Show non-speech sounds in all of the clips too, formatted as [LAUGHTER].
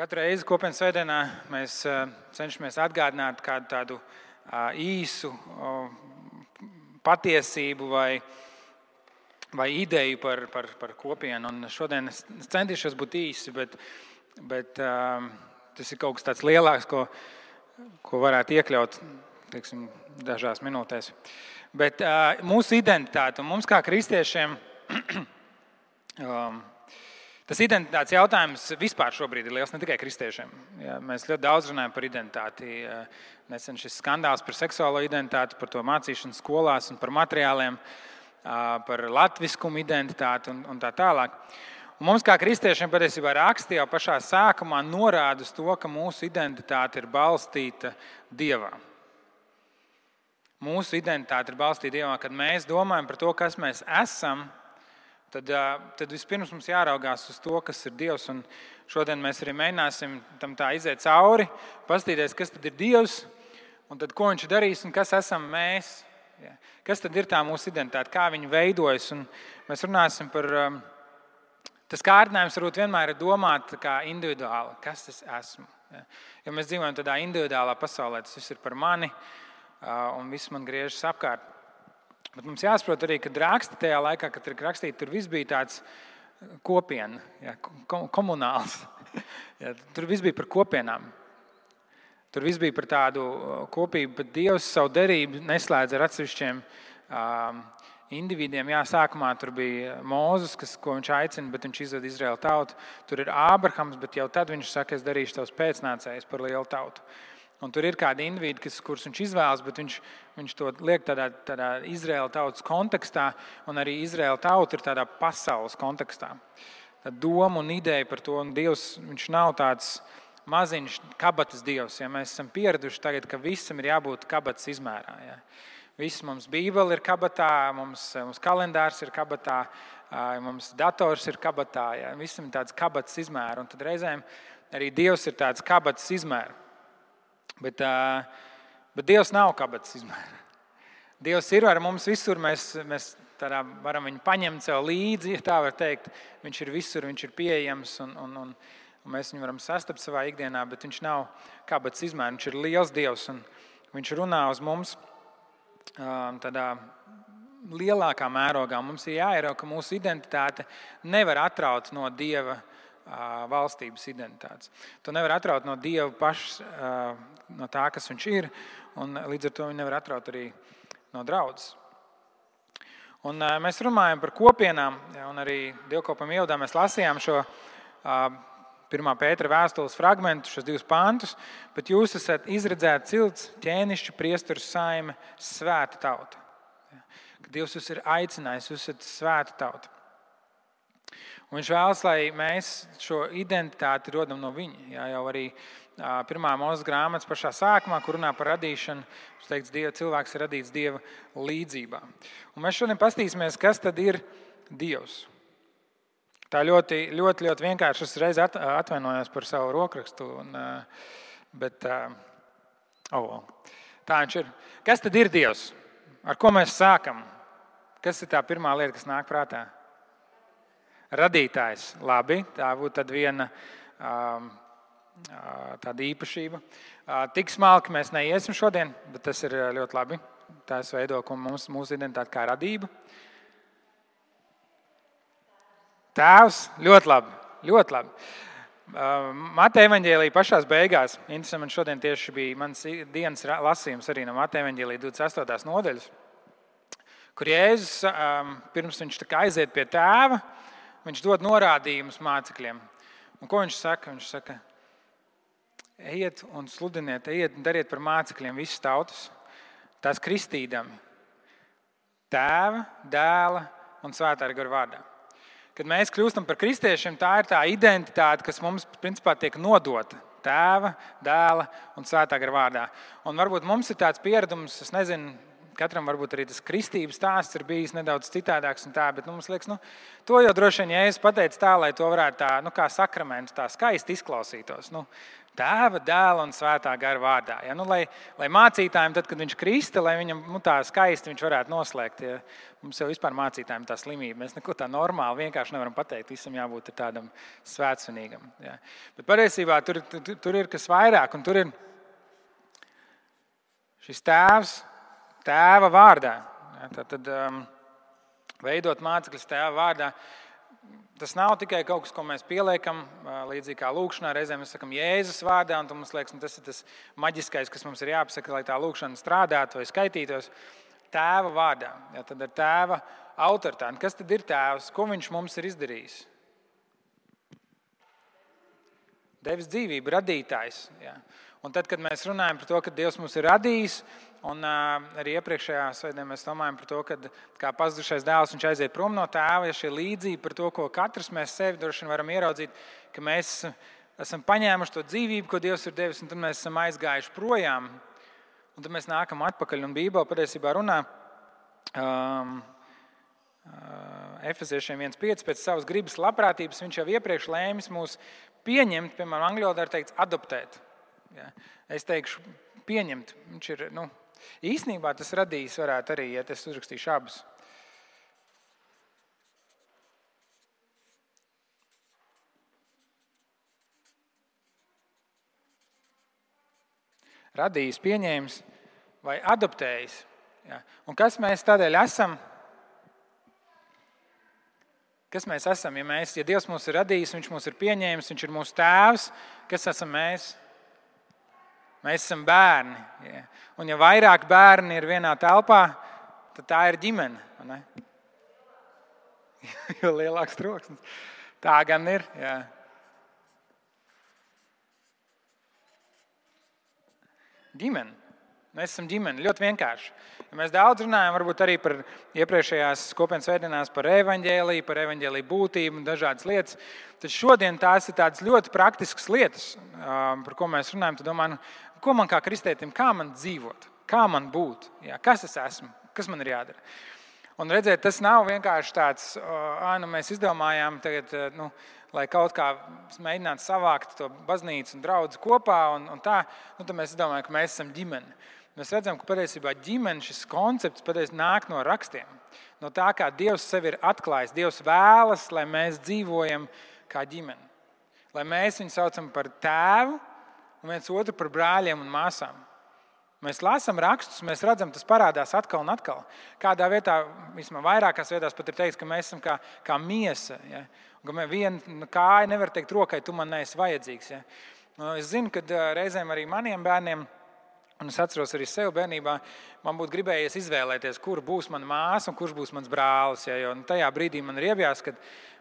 Katru reizi kopienas svētdienā mēs eh, cenšamies atgādināt kādu tādu īsu patiesību vai, vai ideju par, par, par kopienu. Un šodien es centīšos būt īsi, bet, bet tas ir kaut kas tāds lielāks, ko, ko varētu iekļaut teiksim, dažās minūtēs. Bet mūsu identitāte un mums kā kristiešiem. [CLEARS THROAT] um, Tas identitātes jautājums vispār šobrīd ir liels ne tikai kristiešiem. Ja, mēs ļoti daudz runājam par identitāti. Nesen šis skandāls par seksuālo identitāti, par to mācīšanu skolās un par materiāliem, par latviskumu identitāti un, un tā tālāk. Un mums, kā kristiešiem, patiesībā raksti jau pašā sākumā norāda uz to, ka mūsu identitāte ir balstīta Dievā. Mūsu identitāte ir balstīta Dievā, kad mēs domājam par to, kas mēs esam tad, tad vispirms mums jāraugās uz to, kas ir Dievs. Un šodien mēs arī mēģināsim tam tā iziet cauri, paskatīties, kas tad ir Dievs, un tad, ko Viņš darīs un kas esam mēs. Kas tad ir tā mūsu identitāte, kā viņa veidojas? Un mēs runāsim par. Tas kārdinājums varbūt vienmēr ir domāt individuāli, kas es esmu. Ja mēs dzīvojam tādā individuālā pasaulē, tas viss ir par mani, un viss man griežas apkārt. Bet mums jāsaprot arī, ka raksti tajā laikā, kad ir rakstīti, tur viss bija tāds kopiena, ja, komunāls. [LAUGHS] Ja, tur viss bija par kopienām. Tur viss bija par tādu kopību, bet Dievs savu derību neslēdz ar atsevišķiem um, individiem. Jā, sākumā tur bija Mozus, kas, ko viņš aicina, bet viņš izved Izraēlu tautu. Tur ir Ābrahams, bet jau tad viņš saka, es darīšu tavus pēcnācējus par lielu tautu. Un tur ir kādi individi, kas, kurus viņš izvēlas, bet viņš, viņš to liek tādā, tādā Izraēla tautas kontekstā, un arī Izraēla tauta ir tādā pasaules kontekstā. Tā doma un ideja par to, un Dievs nav tāds maziņš kabatas dievs. Ja mēs esam pieraduši tagad, ka visam ir jābūt kabatas izmērā. Ja. Viss mums Bībele ir kabatā, mums, mums kalendārs ir kabatā, mums dators ir kabatā. Ja. Visam ir tāds kabatas izmērs, un tad reizēm arī Dievs ir tāds kabatas izmērs. Bet, bet Dievs nav kabatas izmēra. Dievs ir ar mums visur. Mēs, mēs varam viņu paņemt sev līdzi, ja tā var teikt. Viņš ir visur, viņš ir pieejams un, un, un, un mēs viņu varam sastapt savā ikdienā, bet viņš nav kabatas izmēra. Viņš ir liels Dievs un viņš runā uz mums tādā lielākā mērogā. Mums ir jāierauga, ka mūsu identitāte nevar atraut no Dieva valstības identitātes. To nevar atraut no Dieva paša, no tā, kas viņš ir, un līdz ar to viņi nevar atraut arī no draudzes. Un mēs runājam par kopienām, un arī Dievkopam ievadā mēs lasījām šo pirmā pētera vēstules fragment, šos divus pantus, bet jūs esat izredzēti cilts, ķēnišķi, priesteru saime, svēta tauta. Dievs jūs ir aicinājis, jūs esat svēta tauta. Un viņš vēlas, lai mēs šo identitāti rodam no viņa. Jā, jau arī pirmā mūža grāmatas pašā sākumā, kur runā par radīšanu, teikts, Dieva, cilvēks ir radīts Dieva līdzjūtībā. Mēs šodien paskatīsimies, kas tad ir Dievs. Tā ļoti, ļoti, ļoti vienkārši. Es reiz atvainojos par savu rokrakstu. Un, bet, oh, tā viņš ir. Kas tad ir Dievs? Ar ko mēs sākam? Kas ir tā pirmā lieta, kas nāk prātā? Radītājs. Labi, tā būtu viena um, tāda īpašība. Tik smalki mēs neiesim šodien, bet tas ir ļoti labi. Tas veido mums, mūsu identitāti kā radību. Tēvs, ļoti labi. Ļoti labi. Mateja evanģēlīja pašā beigās. Interesanti, man šodien tieši bija mans dienas lasījums arī no Mateja evanģēlīja 28. nodaļas, kur Jēzus pirms viņš aiziet pie tēva, viņš dod norādījumus mācekļiem. Un ko viņš saka? Viņš saka, ejiet un sludiniet, ejiet un dariet par mācekļiem visas tautas, tās kristīdami, tēva, dēla un svētā gara vārdā. Kad mēs kļūstam par kristiešiem, tā ir tā identitāte, kas mums principā tiek nodota tēva, dēla un svētā gara vārdā. Un varbūt mums ir tāds pieredums, es nezinu, katram varbūt arī tas kristības stāsts ir bijis nedaudz citādāks. Tā, bet nu, mums liekas, nu, to jau droši vien, ja es pateicu tā, lai to varētu tā, nu, kā sakramentu, tā skaisti izklausītos. Nu, Tēva, dēla un svētā gara vārdā. Ja? Nu, lai, lai mācītājiem, tad, kad viņš krista, lai viņam nu, tā skaisti viņš varētu noslēgt. Ja? Mums jau vispār mācītājiem tā slimība. Mēs neko tā normāli vienkārši nevaram pateikt. Visam jābūt tādam svētsvinīgam. Ja? Bet patiesībā tur, tur, tur ir kas vairāk, un tur ir šis tēvs, tēva vārdā. Tad, tad um, veidot mācekļus tēva vārdā. Tas nav tikai kaut kas, ko mēs pieliekam, līdzīgi kā lūkšanā. Reizēm mēs sakām Jēzus vārdā, un mums liekas, nu, tas ir tas maģiskais, kas mums ir jāpasaka, lai tā lūkšana strādātu vai skaitītos. Tēva vārdā. Ja, tad ir tēva autoritāte. Kas tad ir tēvs? Ko viņš mums ir izdarījis? Devis dzīvību, radītājs. Ja. Un tad, kad mēs runājam par to, ka Dievs mums ir radījis, Un arī iepriekšējā svētdienā mēs domājam par to, ka kā pazudušais dēls viņš aiziet prom no tēva. Ja šī līdzība par to, ko katrs mēs sevi droši vien varam ieraudzīt, ka mēs esam paņēmuši to dzīvību, ko Dievs ir devis, un tad mēs esam aizgājuši projām. Un tad mēs nākam atpakaļ, un Bībelē patiesībā runā. Um, Efeziešiem 1,5 pēc savas gribas labprātības viņš jau iepriekš lēmis mūs pieņemt, piemēram, angļu valodā ir teikts, adoptēt. Ja? Es teikšu, pieņemt. Viņš ir nu, Īsnībā tas radījis varētu arī, ja es uzrakstīšu abus. Radījis, pieņēmis vai adoptējis. Ja. Un kas mēs tādēļ esam? Kas mēs esam? Ja, mēs, ja Dievs mūs ir radījis, Viņš mūs ir pieņēmis, Viņš ir mūsu tēvs, kas esam mēs? Mēs esam bērni. Ja. Un, ja vairāk bērni ir vienā telpā, tad tā ir ģimene. [LAUGHS] jo lielāks troksnis. Tā gan ir. Jā. Ģimene. Mēs esam ģimene. Ļoti vienkārši. Ja mēs daudz runājam arī par iepriekšējās kopienas veidinās par evaņģēlīju, par evaņģēlīju būtību un dažādas lietas. Tad šodien tās ir tādas ļoti praktiskas lietas, par ko mēs runājam. Tad domāju, nu, ko man kā kristētim, kā man dzīvot, kā man būt, jā, kas es esmu, kas man ir jādara. Un redziet, tas nav vienkārši tāds, ah, nu mēs izdomājām, tagad, nu, lai kaut kā mēģinātu savākt to baznīcu un draugu kopā. Un, un tā, nu, tad mēs domājam, ka mēs esam ģimene. Mēs redzam, ka patiesībā ģimenes šis koncepts patiesībā nāk no rakstiem. No tā, kā Dievs sevi ir atklājis. Dievs vēlas, lai mēs dzīvojam kā ģimene. Lai mēs viņu saucam par tēvu, un viens otru par brāļiem un māsām. Mēs lasām rakstus, mēs redzam, tas parādās atkal un atkal. Kādā vietā, vismaz vairākās vietās, pat ir teikts, ka mēs esam kā, kā miesa. Ja? Viena kāja nevar teikt rokai, tu man neesi vajadzīgs. Ja? Nu, es zinu, ka reizēm arī maniem bērniem, un es atceros arī sev bērnībā, man būtu gribējies izvēlēties, kur būs mana māsa un kurš būs mans brālis. Ja? Jo, nu, tajā brīdī man ir iebjās, ka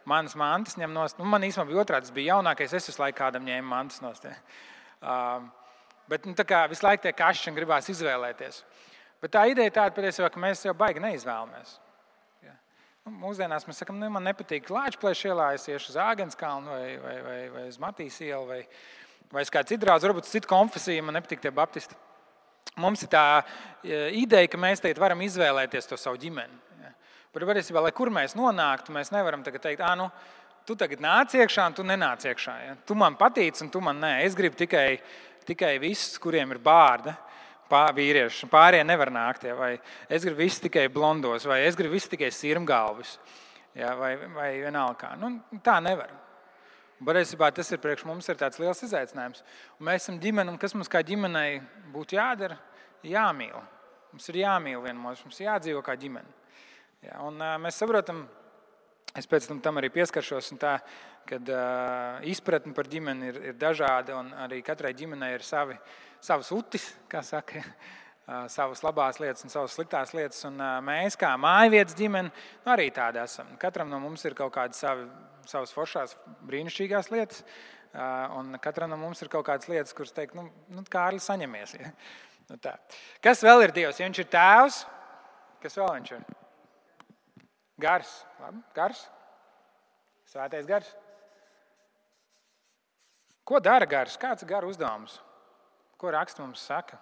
manas mantas ņem nost. Nu, man īstenībā bija otrādi, tas bija jaunākais, es visu laiku kādam ņēmu mantas nost. Ja? Bet nu, visu laiku tie kašķi gribās izvēlēties. Bet tā ideja tāda patiesībā, ka mēs jau baigi neizvēlamies. Ja. Nu, mūsdienās mēs sakām, nu, man nepatīk Latvijas ielā, es iešu uz Āgānskalnu vai, vai, vai, vai uz Matīs ielu vai, vai uz kādu citu draugu, varbūt citu konfesiju, man nepatīk tie baptisti. Mums ir tā ideja, ka mēs tagad varam izvēlēties to savu ģimeni. Ja. Bet patiesībā, lai kur mēs nonāktu, mēs nevaram teikt, ah, nu, tu tagad nāc iekšā, un tu nenāc iekšā. Ja? Tu man patīc, un tu man nē. Es gribu tikai, tikai visus, kuriem ir bārda. Pār, vīrieši, pārējie nevar nākt, ja? vai es gribu visus tikai blondos, vai es gribu visus tikai sirmgalvus, ja? vai, vai vienalga. Nu, tā nevar. Patiesībā tas ir priekš mums ir tāds liels izaicinājums. Un mēs esam ģimene, un kas mums kā ģimenei būtu jādara? Jāmīl. Mums ir jāmīl vienam otru, mums ir jādzīvo kā ģimene. Ja? Un, mēs saprotam, ka Es pēc tam, tam arī pieskaršos, tā, kad uh, izpratne par ģimeni ir, ir dažāda, un arī katrai ģimenei ir savi, savas utis, kā saka, uh, savas labās lietas un savas sliktās lietas. Un, uh, mēs, kā mājvietas ģimene, nu, arī tādi esam. Katram no mums ir kaut kādas savi, savas foršās, brīnišķīgās lietas, uh, un katram no mums ir kaut kādas lietas, kuras teikt, nu, nu Kārlis, saņemies. Ja? Nu, tā. Kas vēl ir Dievs? Ja viņš ir tēvs, kas vēl viņš ir? Gars. Labi? Gars. Svētais gars. Ko dara gars? Kāds ir gara uzdevums? Ko raksts mums saka?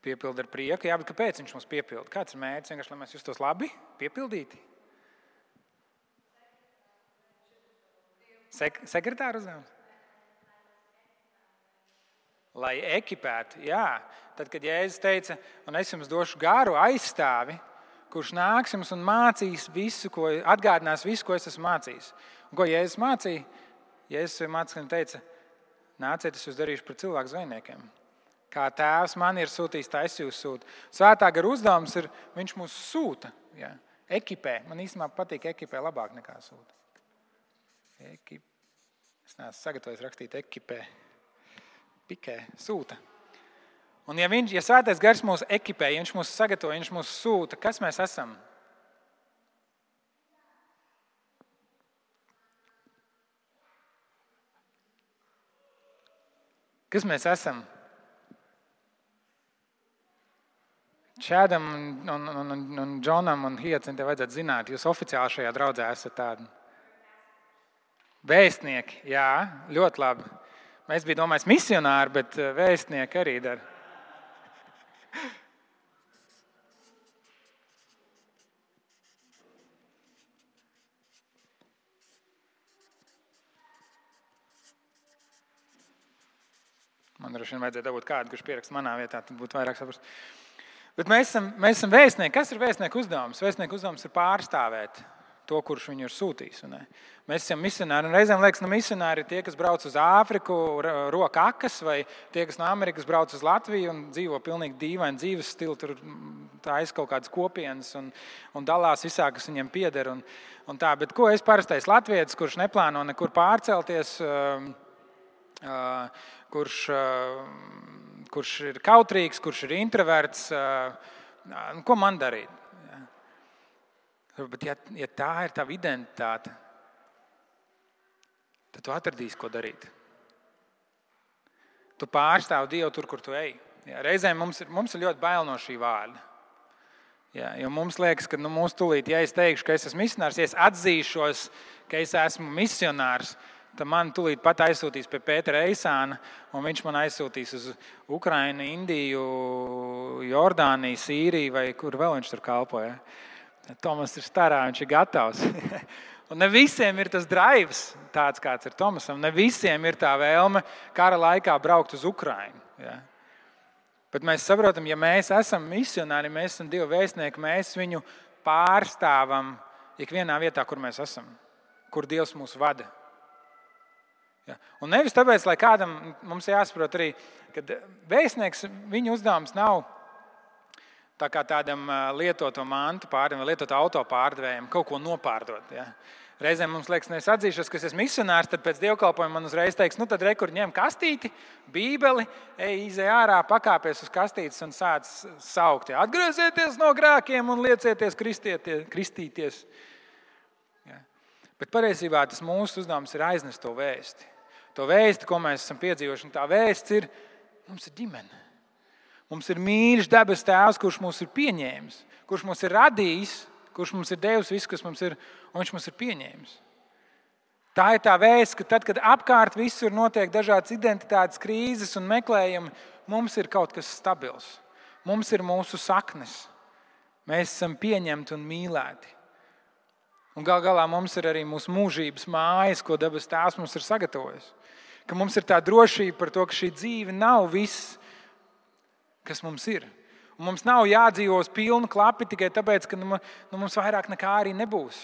Piepilda ar prieku. Jā, bet kāpēc viņš mums piepilda? Kāds ir mērķis? Vienkārši, lai mēs justos labi, piepildīti. Sek sekretāra uzdevums. Lai ekipētu, jā. Tad, kad Jēzus teica, un es jums došu garu aizstāvi, kurš nāks jums un mācīs visu, ko atgādinās visu, ko es esmu mācījis. Un ko Jēzus mācīja? Jēzus mācīja, teica, nāciet, es jūs darīšu par cilvēku zvejniekiem. Kā tēvs man ir sūtījis, tā es jūs sūtu. Svētā gara uzdevums ir, viņš mūs sūta. Ja? Ekipē. Man īstenībā patīk ekipē labāk nekā sūta. Ekip... Es neesmu sagatavojis rakstīt ekipē. Pikē, sūta. Un ja, viņš, ja svētais gars mūs ekipē, ja viņš mūs sagatavo, viņš mūs sūta, kas mēs esam? Kas mēs esam? Čēdam, un, un, un, un Džonam un Hiacintē vajadzētu zināt, jūs oficiāli šajā draudzē esat tādi. Vēstnieki, jā, ļoti labi. Mēs bijām domājis misionāri, bet eh, vēstnieki arī dara. Man droši vien vajadzēja dabūt kādu, kurš pierakst manā vietā, tad būtu vairāk saprast. Bet mēs esam, mēs esam vēstnieki. Kas ir vēstnieku uzdevums? Vēstnieku uzdevums ir pārstāvēt to, kurš viņu ir sūtījis. Un, mēs esam misionāri. Un reizēm liekas, ka nu, misionāri ir tie, kas brauc uz Āfriku, roka akas, vai tie, kas no Amerikas brauc uz Latviju un dzīvo pilnīgi dīvainu dzīves stilu. Tur taisa kaut kādas kopienas un, un dalās visā, kas viņiem pieder. Un, un tā. Bet ko es parastais latviečs, kurš neplāno nekur pārcelties, uh, uh, kurš, uh, kurš ir kautrīgs, kurš ir introverts, uh, ko man darīt? Bet, ja, ja tā ir tava identitāte, tad tu atradīsi, ko darīt. Tu pārstāvi Dievu tur, kur tu ej. Jā, reizēm mums ir, mums ir ļoti bail no šī vārda. Jā, jo mums liekas, ka nu, mūsu tūlīt, ja es teikšu, ka es esmu misionārs, ja es atzīšos, ka es esmu misionārs, tad man tūlīt pat aizsūtīs pie Pētera Eisāna, un viņš man aizsūtīs uz Ukrajinu, Indiju, Jordāniju, Sīriju vai kur vēl viņš tur kalpoja. Tomas ir starā, viņš ir gatavs. [LAUGHS] Un ne visiem ir tas drives, tāds kāds ir Tomasam. Ne visiem ir tā vēlme kara laikā braukt uz Ukrajinu. Ja? Bet mēs saprotam, ja mēs esam misionāri, mēs esam Dieva vēstnieki, mēs viņu pārstāvam ikvienā vietā, kur mēs esam, kur Dievs mūs vada. Ja? Un nevis tāpēc, lai kādam mums jāsaprot arī, ka vēstnieks, viņa uzdevums nav tā kā tādam lietotu mantu pārdevējam lietotu auto pārdevējam kaut ko nopārdot. Ja. Reizēm mums liekas, nu es atzīšos, ka es esmu misionārs, tad pēc dievkalpojuma man uzreiz teiks, nu tad rekur ņem kastīti, bībeli, ej izē ārā, pakāpies uz kastītes un sāc saukt. Ja. Atgriezieties no grēkiem un liecieties kristīties. Ja. Bet patiesībā tas mūsu uzdevums ir aiznest to vēsti. To vēsti, ko mēs esam piedzīvojuši, un tā vēsts ir, mums ir ģimene. Mums ir mīļš debes tēvs, kurš mūs ir pieņēmis, kurš mūs ir radījis, kurš mums ir devis visu, kas mums ir, un viņš mums ir pieņēmis. Tā ir tā vēsts, ka tad, kad apkārt visur notiek dažādas identitātes krīzes un meklējumi, mums ir kaut kas stabils. Mums ir mūsu saknes. Mēs esam pieņemti un mīlēti. Un gal galā mums ir arī mūsu mūžības mājas, ko dabas tēvs mums ir sagatavojis. Ka mums ir tā drošība par to, ka šī dzīve nav viss, kas mums ir. Un mums nav jādzīvo uz pilnu klapi tikai tāpēc, ka nu, nu, mums vairāk nekā arī nebūs.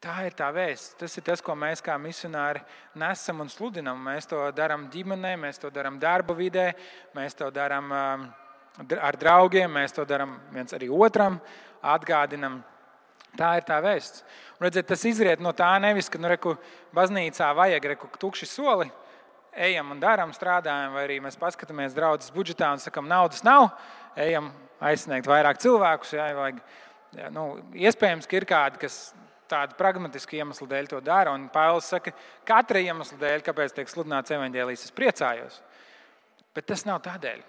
Tā ir tā vēsts. Tas ir tas, ko mēs kā misionāri nesam un sludinam. Mēs to darām ģimenē, mēs to darām darba vidē, mēs to darām um, ar draugiem, mēs to darām viens arī otram, atgādinam. Tā ir tā vēsts. Un, redziet, tas izriet no tā, nevis, ka nu, reku, baznīcā vajag reku, tukši soli, ejam un darām, strādājam, vai arī mēs paskatāmies draudzes budžetā un sakām, naudas nav, ejam aizsniegt vairāk cilvēkus. Jā, vajag, jā, nu, iespējams, ka ir kādi, kas tādu pragmatisku iemeslu dēļ to dara. Un Pāvils saka, ka katra iemesla dēļ, kāpēc tiek sludināts evaņģēlijas, es priecājos. Bet tas nav tādēļ.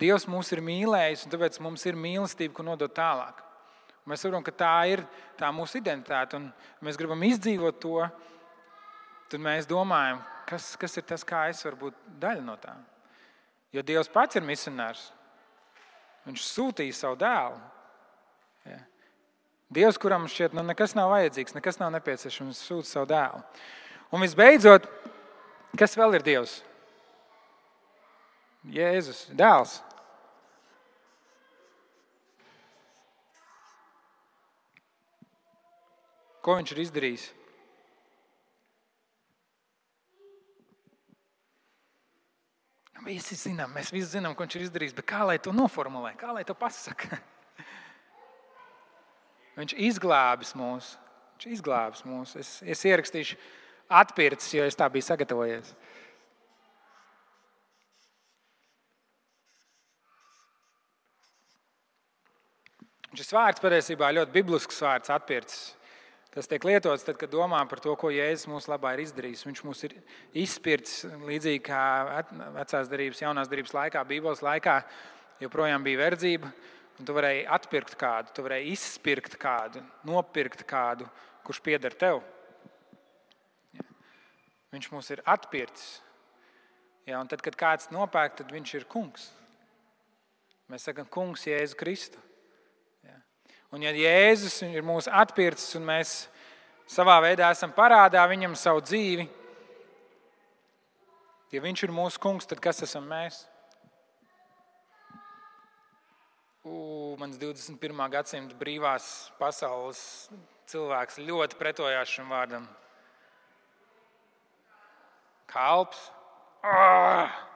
Dievs mūs ir mīlējis, un tāpēc mums ir mīlestība, ko nodot tālāk. Mēs saprotam, ka tā ir tā mūsu identitāte, un mēs gribam izdzīvot to. Tad mēs domājam, kas, kas ir tas, kā es varu būt daļa no tā. Jo Dievs pats ir misionārs. Viņš sūtīja savu dēlu. Ja. Dievs, kuram šķiet, nu, nekas nav vajadzīgs, nekas nav nepieciešams, sūta savu dēlu. Un visbeidzot, kas vēl ir Dievs? Jēzus, dēls. Ko viņš ir izdarījis? Visi zinām, mēs visi zinām, ko viņš ir izdarījis, bet kā lai to noformulē, kā lai to pasakā? [LAUGHS] Viņš izglābis mūs. Viņš izglābis mūs. Es, es ierakstīšu atpircis, jo es tā biju sagatavojies. Šis vārds patiesībā ļoti biblisks vārds, atpircis. Tas tiek lietots tad, kad domājam par to, ko Jēzus mūsu labā ir izdarījis. Viņš mums ir izspirts līdzīgi kā vecās darbības, jaunās darbības laikā, Bībeles laikā. Joprojām bija verdzība, tu varēji atpirkt kādu, tu varēji izspirkt kādu, nopirkt kādu, kurš pieder tev. Viņš mums ir atpircis. Ja, tad, kad kāds nopērk, tad viņš ir kungs. Mēs sakām, kungs, Jēzu Kristu. Un ja Jēzus ir mūsu atpircis un mēs savā veidā esam parādā viņam savu dzīvi, ja viņš ir mūsu kungs, tad kas esam mēs? U, mans 21. gadsimta brīvās pasaules cilvēks ļoti pretojās šim vārdam. Kalps. Ah!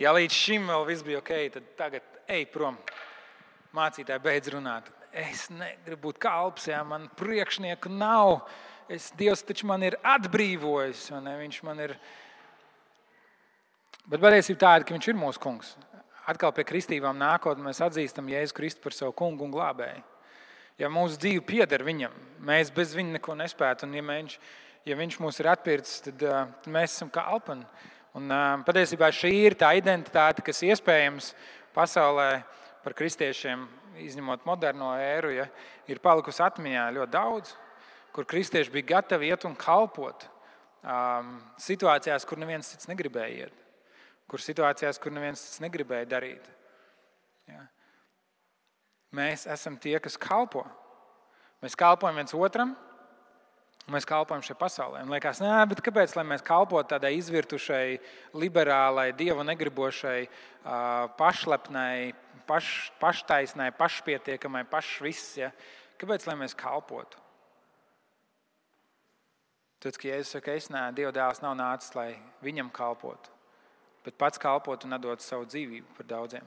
Ja līdz šim vēl viss bija ok, tad tagad ej prom. Mācītāji beidz runāt. Es negribu būt kalps, ja man priekšnieku nav. Es, Dievs taču man ir atbrīvojis. Viņš man ir. Bet patiesība tāda, ka viņš ir mūsu kungs. Atkal pie kristībām nākot, mēs atzīstam Jēzu Kristu par savu kungu un glābēju. Ja mūsu dzīve pieder viņam, mēs bez viņa neko nespētu. Un, ja, viņš, ja viņš mūs ir atpircis, tad uh, mēs esam kā alpani. Un, patiesībā šī ir tā identitāte, kas iespējams pasaulē par kristiešiem, izņemot moderno ēru, ja, ir palikusi atmiņā ļoti daudz, kur kristieši bija gatavi iet un kalpot um, situācijās, kur neviens cits negribēja iet, kur situācijās, kur neviens cits negribēja darīt. Ja. Mēs esam tie, kas kalpo. Mēs kalpojam viens otram, Mēs kalpojam šai pasaulē. Un liekas, nē, bet kāpēc mēs kalpotu tādai izvirtušai, liberālai, dievu negribošai, pašlepnai, paš, paštaisnai, pašpietiekamai, pašviss? Ja? Kāpēc mēs kalpotu? Tad, kad Jēzus saka, es nē, Dieva dēls nav nācis, lai viņam kalpotu, bet pats kalpotu un dot savu dzīvību par daudziem.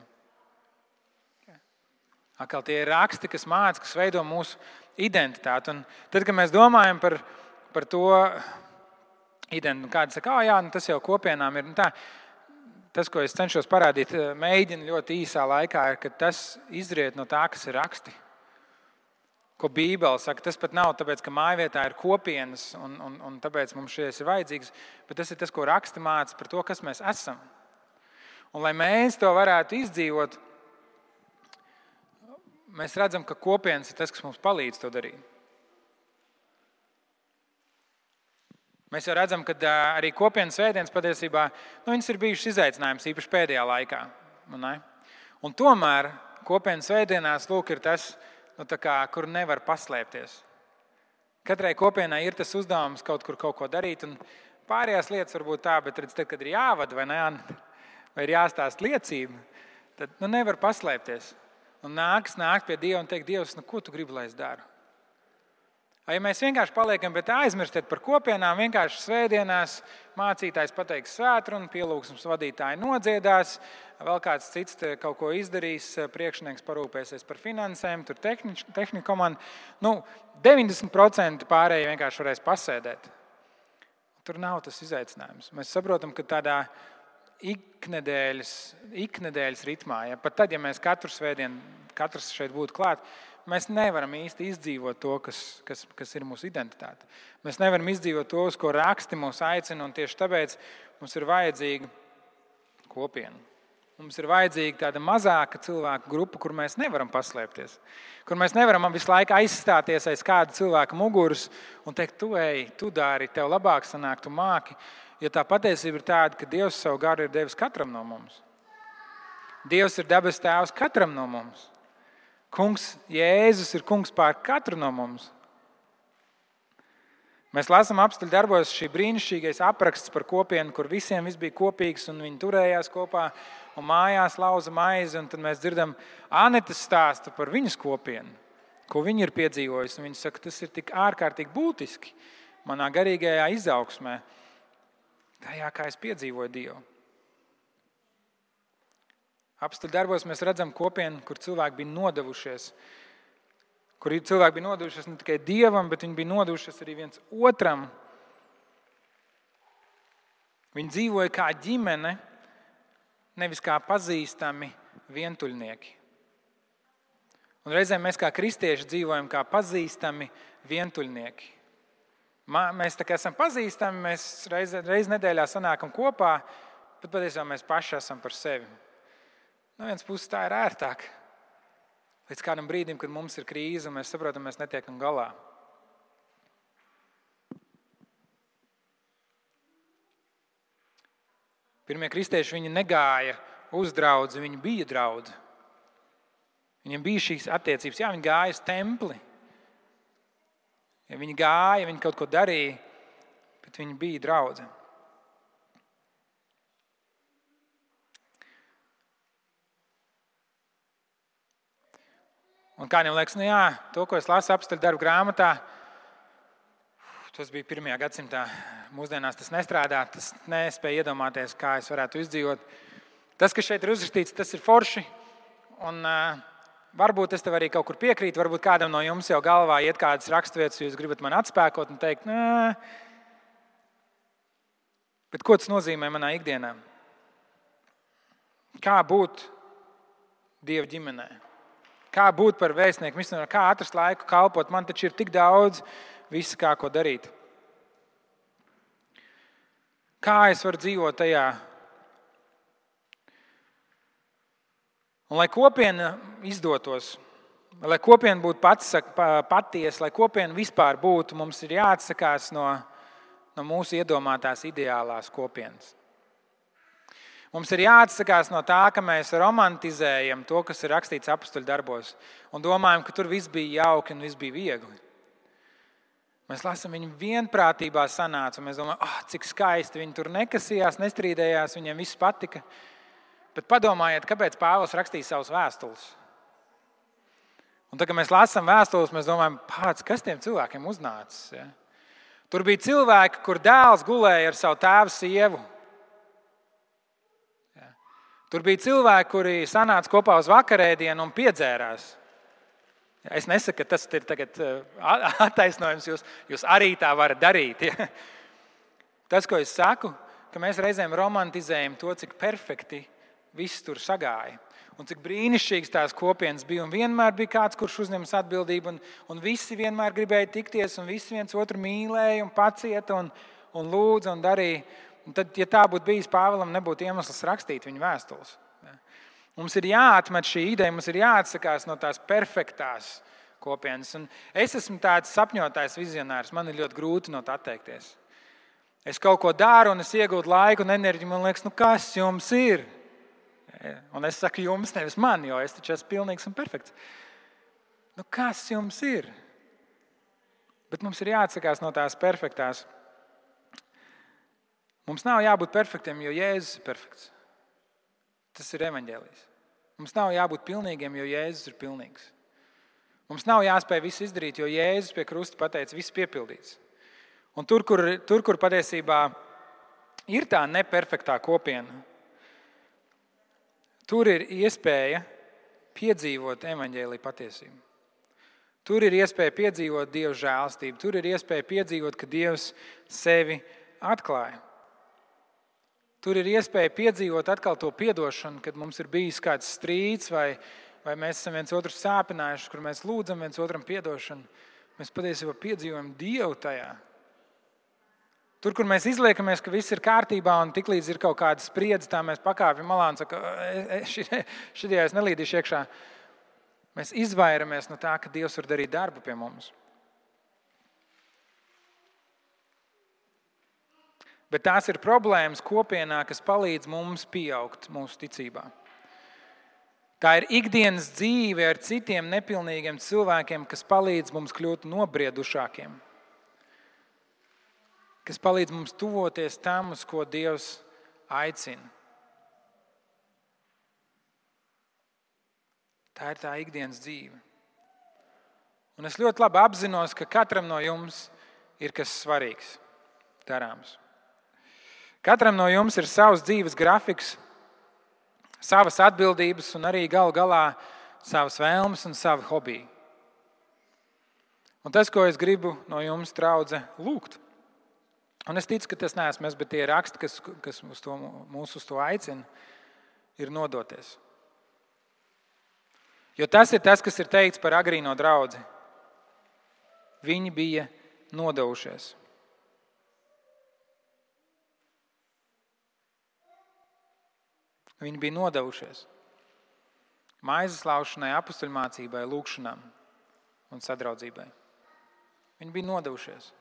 Atkal tie ir raksti, kas māca, kas veido mūsu identitāti. Un tad, kad mēs domājam par, par to identitāti, kāda saka, ah, jā, nu tas jau kopienām ir. Nu tā, tas, ko es cenšos parādīt, eh, mēģinu ļoti īsā laikā, ir, ka tas izriet no tā, kas ir raksti. Ko Bībele saka, tas pat nav tāpēc, ka mājvietā ir kopienas un, un, un tāpēc mums šis ir vajadzīgs, bet tas ir tas, ko raksta māca par to, kas mēs esam. Un, lai mēs to varētu izdzīvot, mēs redzam, ka kopienas ir tas, kas mums palīdz to darīt. Mēs jau redzam, ka arī kopienas svētdienas patiesībā nu, ir bijušas izaicinājums, īpaši pēdējā laikā. Ne? Un tomēr kopienas svētdienās lūk, ir tas, nu, kā, kur nevar paslēpties. Katrai kopienai ir tas uzdevums kaut kur kaut ko darīt, un pārējās lietas var būt tā, bet redz, tad, kad ir jāvada vai, ne, vai ir jāstāsta liecība, tad nu, nevar paslēpties un nāks nākt pie Dieva un teikt, Dievs, nu, ko tu gribi, lai es daru? Ja mēs vienkārši paliekam, bet aizmirstiet par kopienām, vienkārši svētdienās mācītājs pateiks svētkrunu, pielūgsmes vadītāji nodziedās, vēl kāds cits kaut ko izdarīs, priekšnieks parūpēsies par finansēm, tur tehnika komanda. Nu, 90% pārējie vienkārši varēs pasēdēt. Tur nav tas izaicinājums. Mēs saprotam, ka tādā iknedēļas, iknedēļas ritmā, ja pat tad, ja mēs katru svētdienu, katrs šeit būtu klāt, mēs nevaram īsti izdzīvot to, kas, kas, kas ir mūsu identitāte. Mēs nevaram izdzīvot to, uz ko raksti mūs aicina, un tieši tāpēc mums ir vajadzīga kopiena. Mums ir vajadzīga tāda mazāka cilvēku grupa, kur mēs nevaram paslēpties. Kur mēs nevaram visu laiku aizstāties aiz kāda cilvēka muguras un teikt, tu ej, tu dari, tev labāk sanāk, tu māki. Jo tā patiesība ir tāda, ka Dievs savu garu ir devis katram no mums. Dievs ir dabas tēvs katram no mums. Kungs, Jēzus ir kungs pār katru no mums. Mēs lasām apstuļu darbos šī brīnišķīgais apraksts par kopienu, kur visiem viss bija kopīgs un viņi turējās kopā un mājās lauza maizi. Tad mēs dzirdam Anetes stāstu par viņas kopienu, ko viņa ir piedzīvojusi. Viņa saka, tas ir tik ārkārtīgi būtiski manā garīgajā izaugsmē, tajā, kā es piedzīvoju Dievu. Apstuļu darbos mēs redzam kopienu, kur cilvēki bija nodevušies kur cilvēki bija nodevušies ne tikai dievam, bet viņi bija nodevušies arī viens otram. Viņi dzīvoja kā ģimene, nevis kā pazīstami vientuļnieki. Un reizēm mēs kā kristieši dzīvojam kā pazīstami vientuļnieki. Mēs tā kā esam pazīstami, mēs reiz, reiz nedēļā sanākam kopā, bet patiesībā mēs paši esam par sevi. No vienas puses tā ir ērtāk, Līdz kādam brīdim, kad mums ir krīze, mēs saprotam, mēs netiekam galā. Pirmie kristieši viņi negāja uz draugu, viņi bija draugi. Viņiem bija šīs attiecības, jā, viņi gāja uz templi. Ja viņi gāja, viņi kaut ko darīja, bet viņi bija draugi. Un kādiem liekas, nu jā, to, ko es lasu apstuļu darbu grāmatā, tas bija pirmajā gadsimtā. Mūsdienās tas nestrādā, tas nespēja iedomāties, kā es varētu izdzīvot. Tas, kas šeit ir uzrakstīts, tas ir forši. Un, uh, varbūt es tev arī kaut kur piekrītu, varbūt kādam no jums jau galvā iet kādas raksturvietas, jūs gribat man atspēkot un teikt, nē, bet ko tas nozīmē manā ikdienā? Kā būt Dieva ģimenei? Kā būt par vēstnieku, misionāru, kā atrast laiku kalpot. Man taču ir tik daudz, visi kā ko darīt. Kā es varu dzīvot tajā? Un, lai kopiena izdotos, lai kopiena būtu pats, patiesa, lai kopiena vispār būtu, mums ir jāatsakās no, no mūsu iedomātās ideālās kopienas. Mums ir jāatsakās no tā, ka mēs romantizējam to, kas ir rakstīts apakstuļu darbos, un domājam, ka tur viss bija jauki un viss bija viegli. Mēs lasām, viņi vienprātībā sanāca, un mēs domājam, oh, cik skaisti viņi tur nekasījās, nestrīdējās, viņiem viss patika. Bet padomājiet, kāpēc Pāvils rakstīja savus vēstules. Un tad, kad mēs lasām vēstules, mēs domājam, pats, kas tiem cilvēkiem uznācis. Ja? Tur bija cilvēki, kur dēls gulēja ar savu tēvu sievu. Tur bija cilvēki, kuri sanāca kopā uz vakarēdienu un piedzērās. Es nesaku, ka tas ir attaisnojums. Jūs, jūs arī tā varat darīt. Ja? [LAUGHS] Tas, ko es saku, ka mēs reizēm romantizējam to, cik perfekti viss tur sagāja. Un cik brīnišķīgas tās kopienas bija. Un vienmēr bija kāds, kurš uzņemas atbildību, un, un visi vienmēr gribēja tikties, un visi viens otru mīlēja, un pacieta, un, un lūdza un darīja. Un tad, ja tā būtu bijis, Pāvēlam nebūtu iemesls rakstīt viņa vēstules. Mums ir jāatmet šī ideja, mums ir jāatsakās no tās perfektās kopienas. Un es esmu tāds sapņotājs, vizionārs. Man ir ļoti grūti no tā atteikties. Es kaut ko daru, un es iegūstu laiku un enerģiju. Man liekas, nu kas jums ir? Un es saku, jums nevis man, jo es taču esmu pilnīgs un perfekts. Nu, kas jums ir? Bet mums ir jāatsakās no tās perfektās Mums nav jābūt perfektiem, jo Jēzus ir perfekts. Tas ir evaņģēlijs. Mums nav jābūt pilnīgiem, jo Jēzus ir pilnīgs. Mums nav jāspēj visu izdarīt, jo Jēzus pie krusta pateica, viss piepildīts. Un tur, kur, tur, kur patiesībā ir tā neperfektā kopiena, tur ir iespēja piedzīvot evaņģēlīju patiesību. Tur ir iespēja piedzīvot Dieva žēlstību, tur ir iespēja piedzīvot, ka Dievs sevi atklāja. Tur ir iespēja piedzīvot atkal to atdošanu, kad mums ir bijis kāds strīds, vai, vai mēs esam viens otru sāpinājuši, kur mēs lūdzam viens otram atdošanu. Mēs patiesībā piedzīvojam Dievu tajā. Tur, kur mēs izliekamies, ka viss ir kārtībā, un tiklīdz ir kaut kāda spriedze, tā mēs pakāpjam malā un sakām, šī es nelīdīšu iekšā. Mēs izvairamies no tā, ka Dievs var darīt darbu pie mums. Bet tās ir problēmas kopienā, kas palīdz mums pieaugt mūsu ticībā. Tā ir ikdienas dzīve ar citiem nepilnīgiem cilvēkiem, kas palīdz mums kļūt nobriedušākiem kas palīdz mums tuvoties tam, uz ko Dievs aicina. Tā ir tā ikdienas dzīve. Un es ļoti labi apzinos, ka katram no jums ir kas svarīgs darāms. Katram no jums ir savs dzīves grafiks, savas atbildības un arī galu galā savas vēlmes un savi hobiji. Un tas, ko es gribu no jums, draudzē, lūgt, Un es ticu, ka tas neesmu es, bet tie raksti, kas, kas uz to, mūs uz to aicina, ir nodoties. Jo tas ir tas, kas ir teikts par agrīno draugu. Viņi bija nodevušies. Viņi bija nodevušies maizes laušanai, apakstuļmācībai, lūgšanām un sadraudzībai. Viņi bija nodevušies.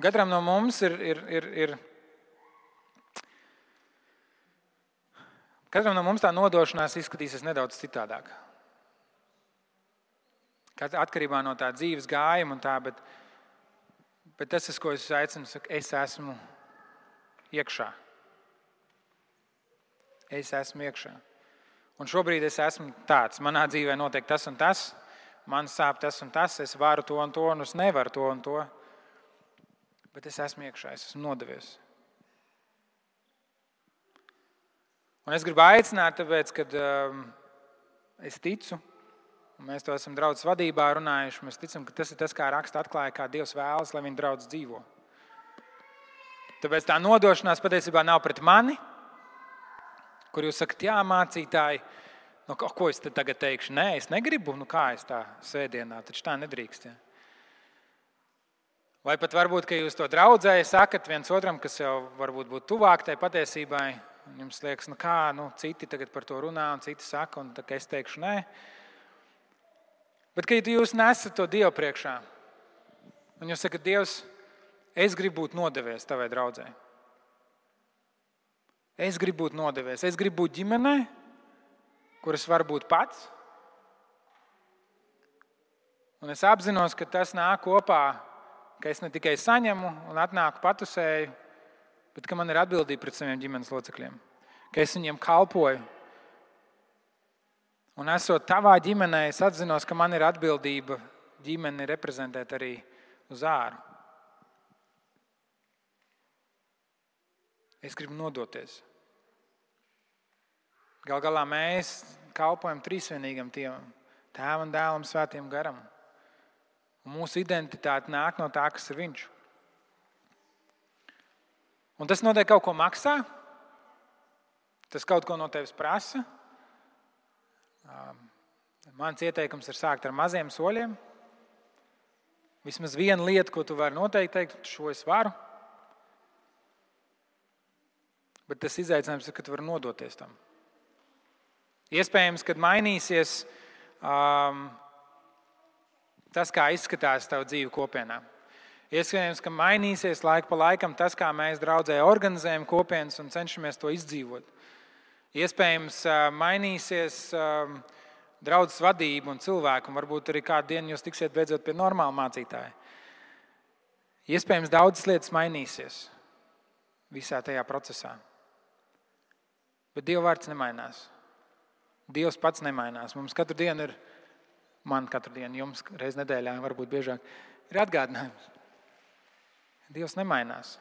Katram no mums ir, ir, ir, ir Katram no mums tā nodošanās izskatīsies nedaudz citādāk. Atkarībā no tā dzīves gājuma un tā, bet, bet tas, ko es aicinu, saka, es esmu iekšā. Es esmu iekšā. Un šobrīd es esmu tāds. Manā dzīvē notiek tas un tas, man sāp tas un tas, es varu to un to, un es nevaru to un to bet es esmu iekšā, es esmu nodevies. Un es gribu aicināt, tāpēc, ka um, es ticu, un mēs to esam draudzes vadībā runājuši. Mēs ticam, ka tas ir tas, kā raksta atklāja, kā Dievs vēlas, lai viņa draugs dzīvo. Tāpēc tā nodošanās patiesībā nav pret mani, kur jūs sakat, jā, mācītāji, nu, ko es tagad teikšu? Nē, es negribu, nu kā es tā svētdienā, taču tā nedrīkst. Ja? Vai pat varbūt, ka jūs to draudzēji sakat viens otram, kas jau varbūt būtu tuvāk tai patiesībai, un jums liekas, nu kā, nu, citi tagad par to runā, un citi saka, un es teikšu nē. Bet, kad jūs nesat to Dievu priekšā, un jūs sakat, Dievs, es gribu būt nodevies tavai draudzē. Es gribu būt nodevies, es gribu būt ģimenē, kuras var būt pats. Un es apzinos, ka tas nāk kopā ka es ne tikai saņemu un atnāku patusēju, bet ka man ir atbildība pret saviem ģimenes locekļiem, ka es viņiem kalpoju. Un esot tavā ģimenē, es atzinos, ka man ir atbildība ģimeni reprezentēt arī uz āru. Es gribu nodoties. Galu galā mēs kalpojam trīsvienīgam Dievam, Tēvam, Dēlam, Svētiem garam. Mūsu identitāte nāk no tā, kas ir viņš. Un tas noteikti kaut ko maksā. Tas kaut ko no tevis prasa. Mans ieteikums ir sākt ar maziem soļiem. Vismaz viena lieta, ko tu vari noteikti teikt, šo es varu. Bet tas izaicinājums ir, ka tu vari nodoties tam. Iespējams, ka mainīsies um, tas, kā izskatās tava dzīve kopienā. Iespējams, ka mainīsies laika pa laikam tas, kā mēs draudzē organizējam kopienas un cenšamies to izdzīvot. Iespējams, mainīsies draudzes vadība un cilvēku, un varbūt arī kādu dienu jūs tiksiet beidzot pie normāla mācītāja. Iespējams, daudzas lietas mainīsies visā tajā procesā. Bet Dieva vārds nemainās. Dievs pats nemainās. Mums katru dienu ir man katru dienu, jums reizē nedēļā, varbūt biežāk, ir atgādinājums. Dievs nemainās.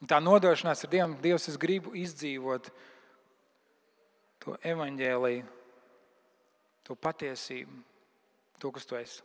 Un tā nodošanās ar Dievu, Dievs, es gribu izdzīvot to evaņģēlīju, to patiesību, to, kas tu esi.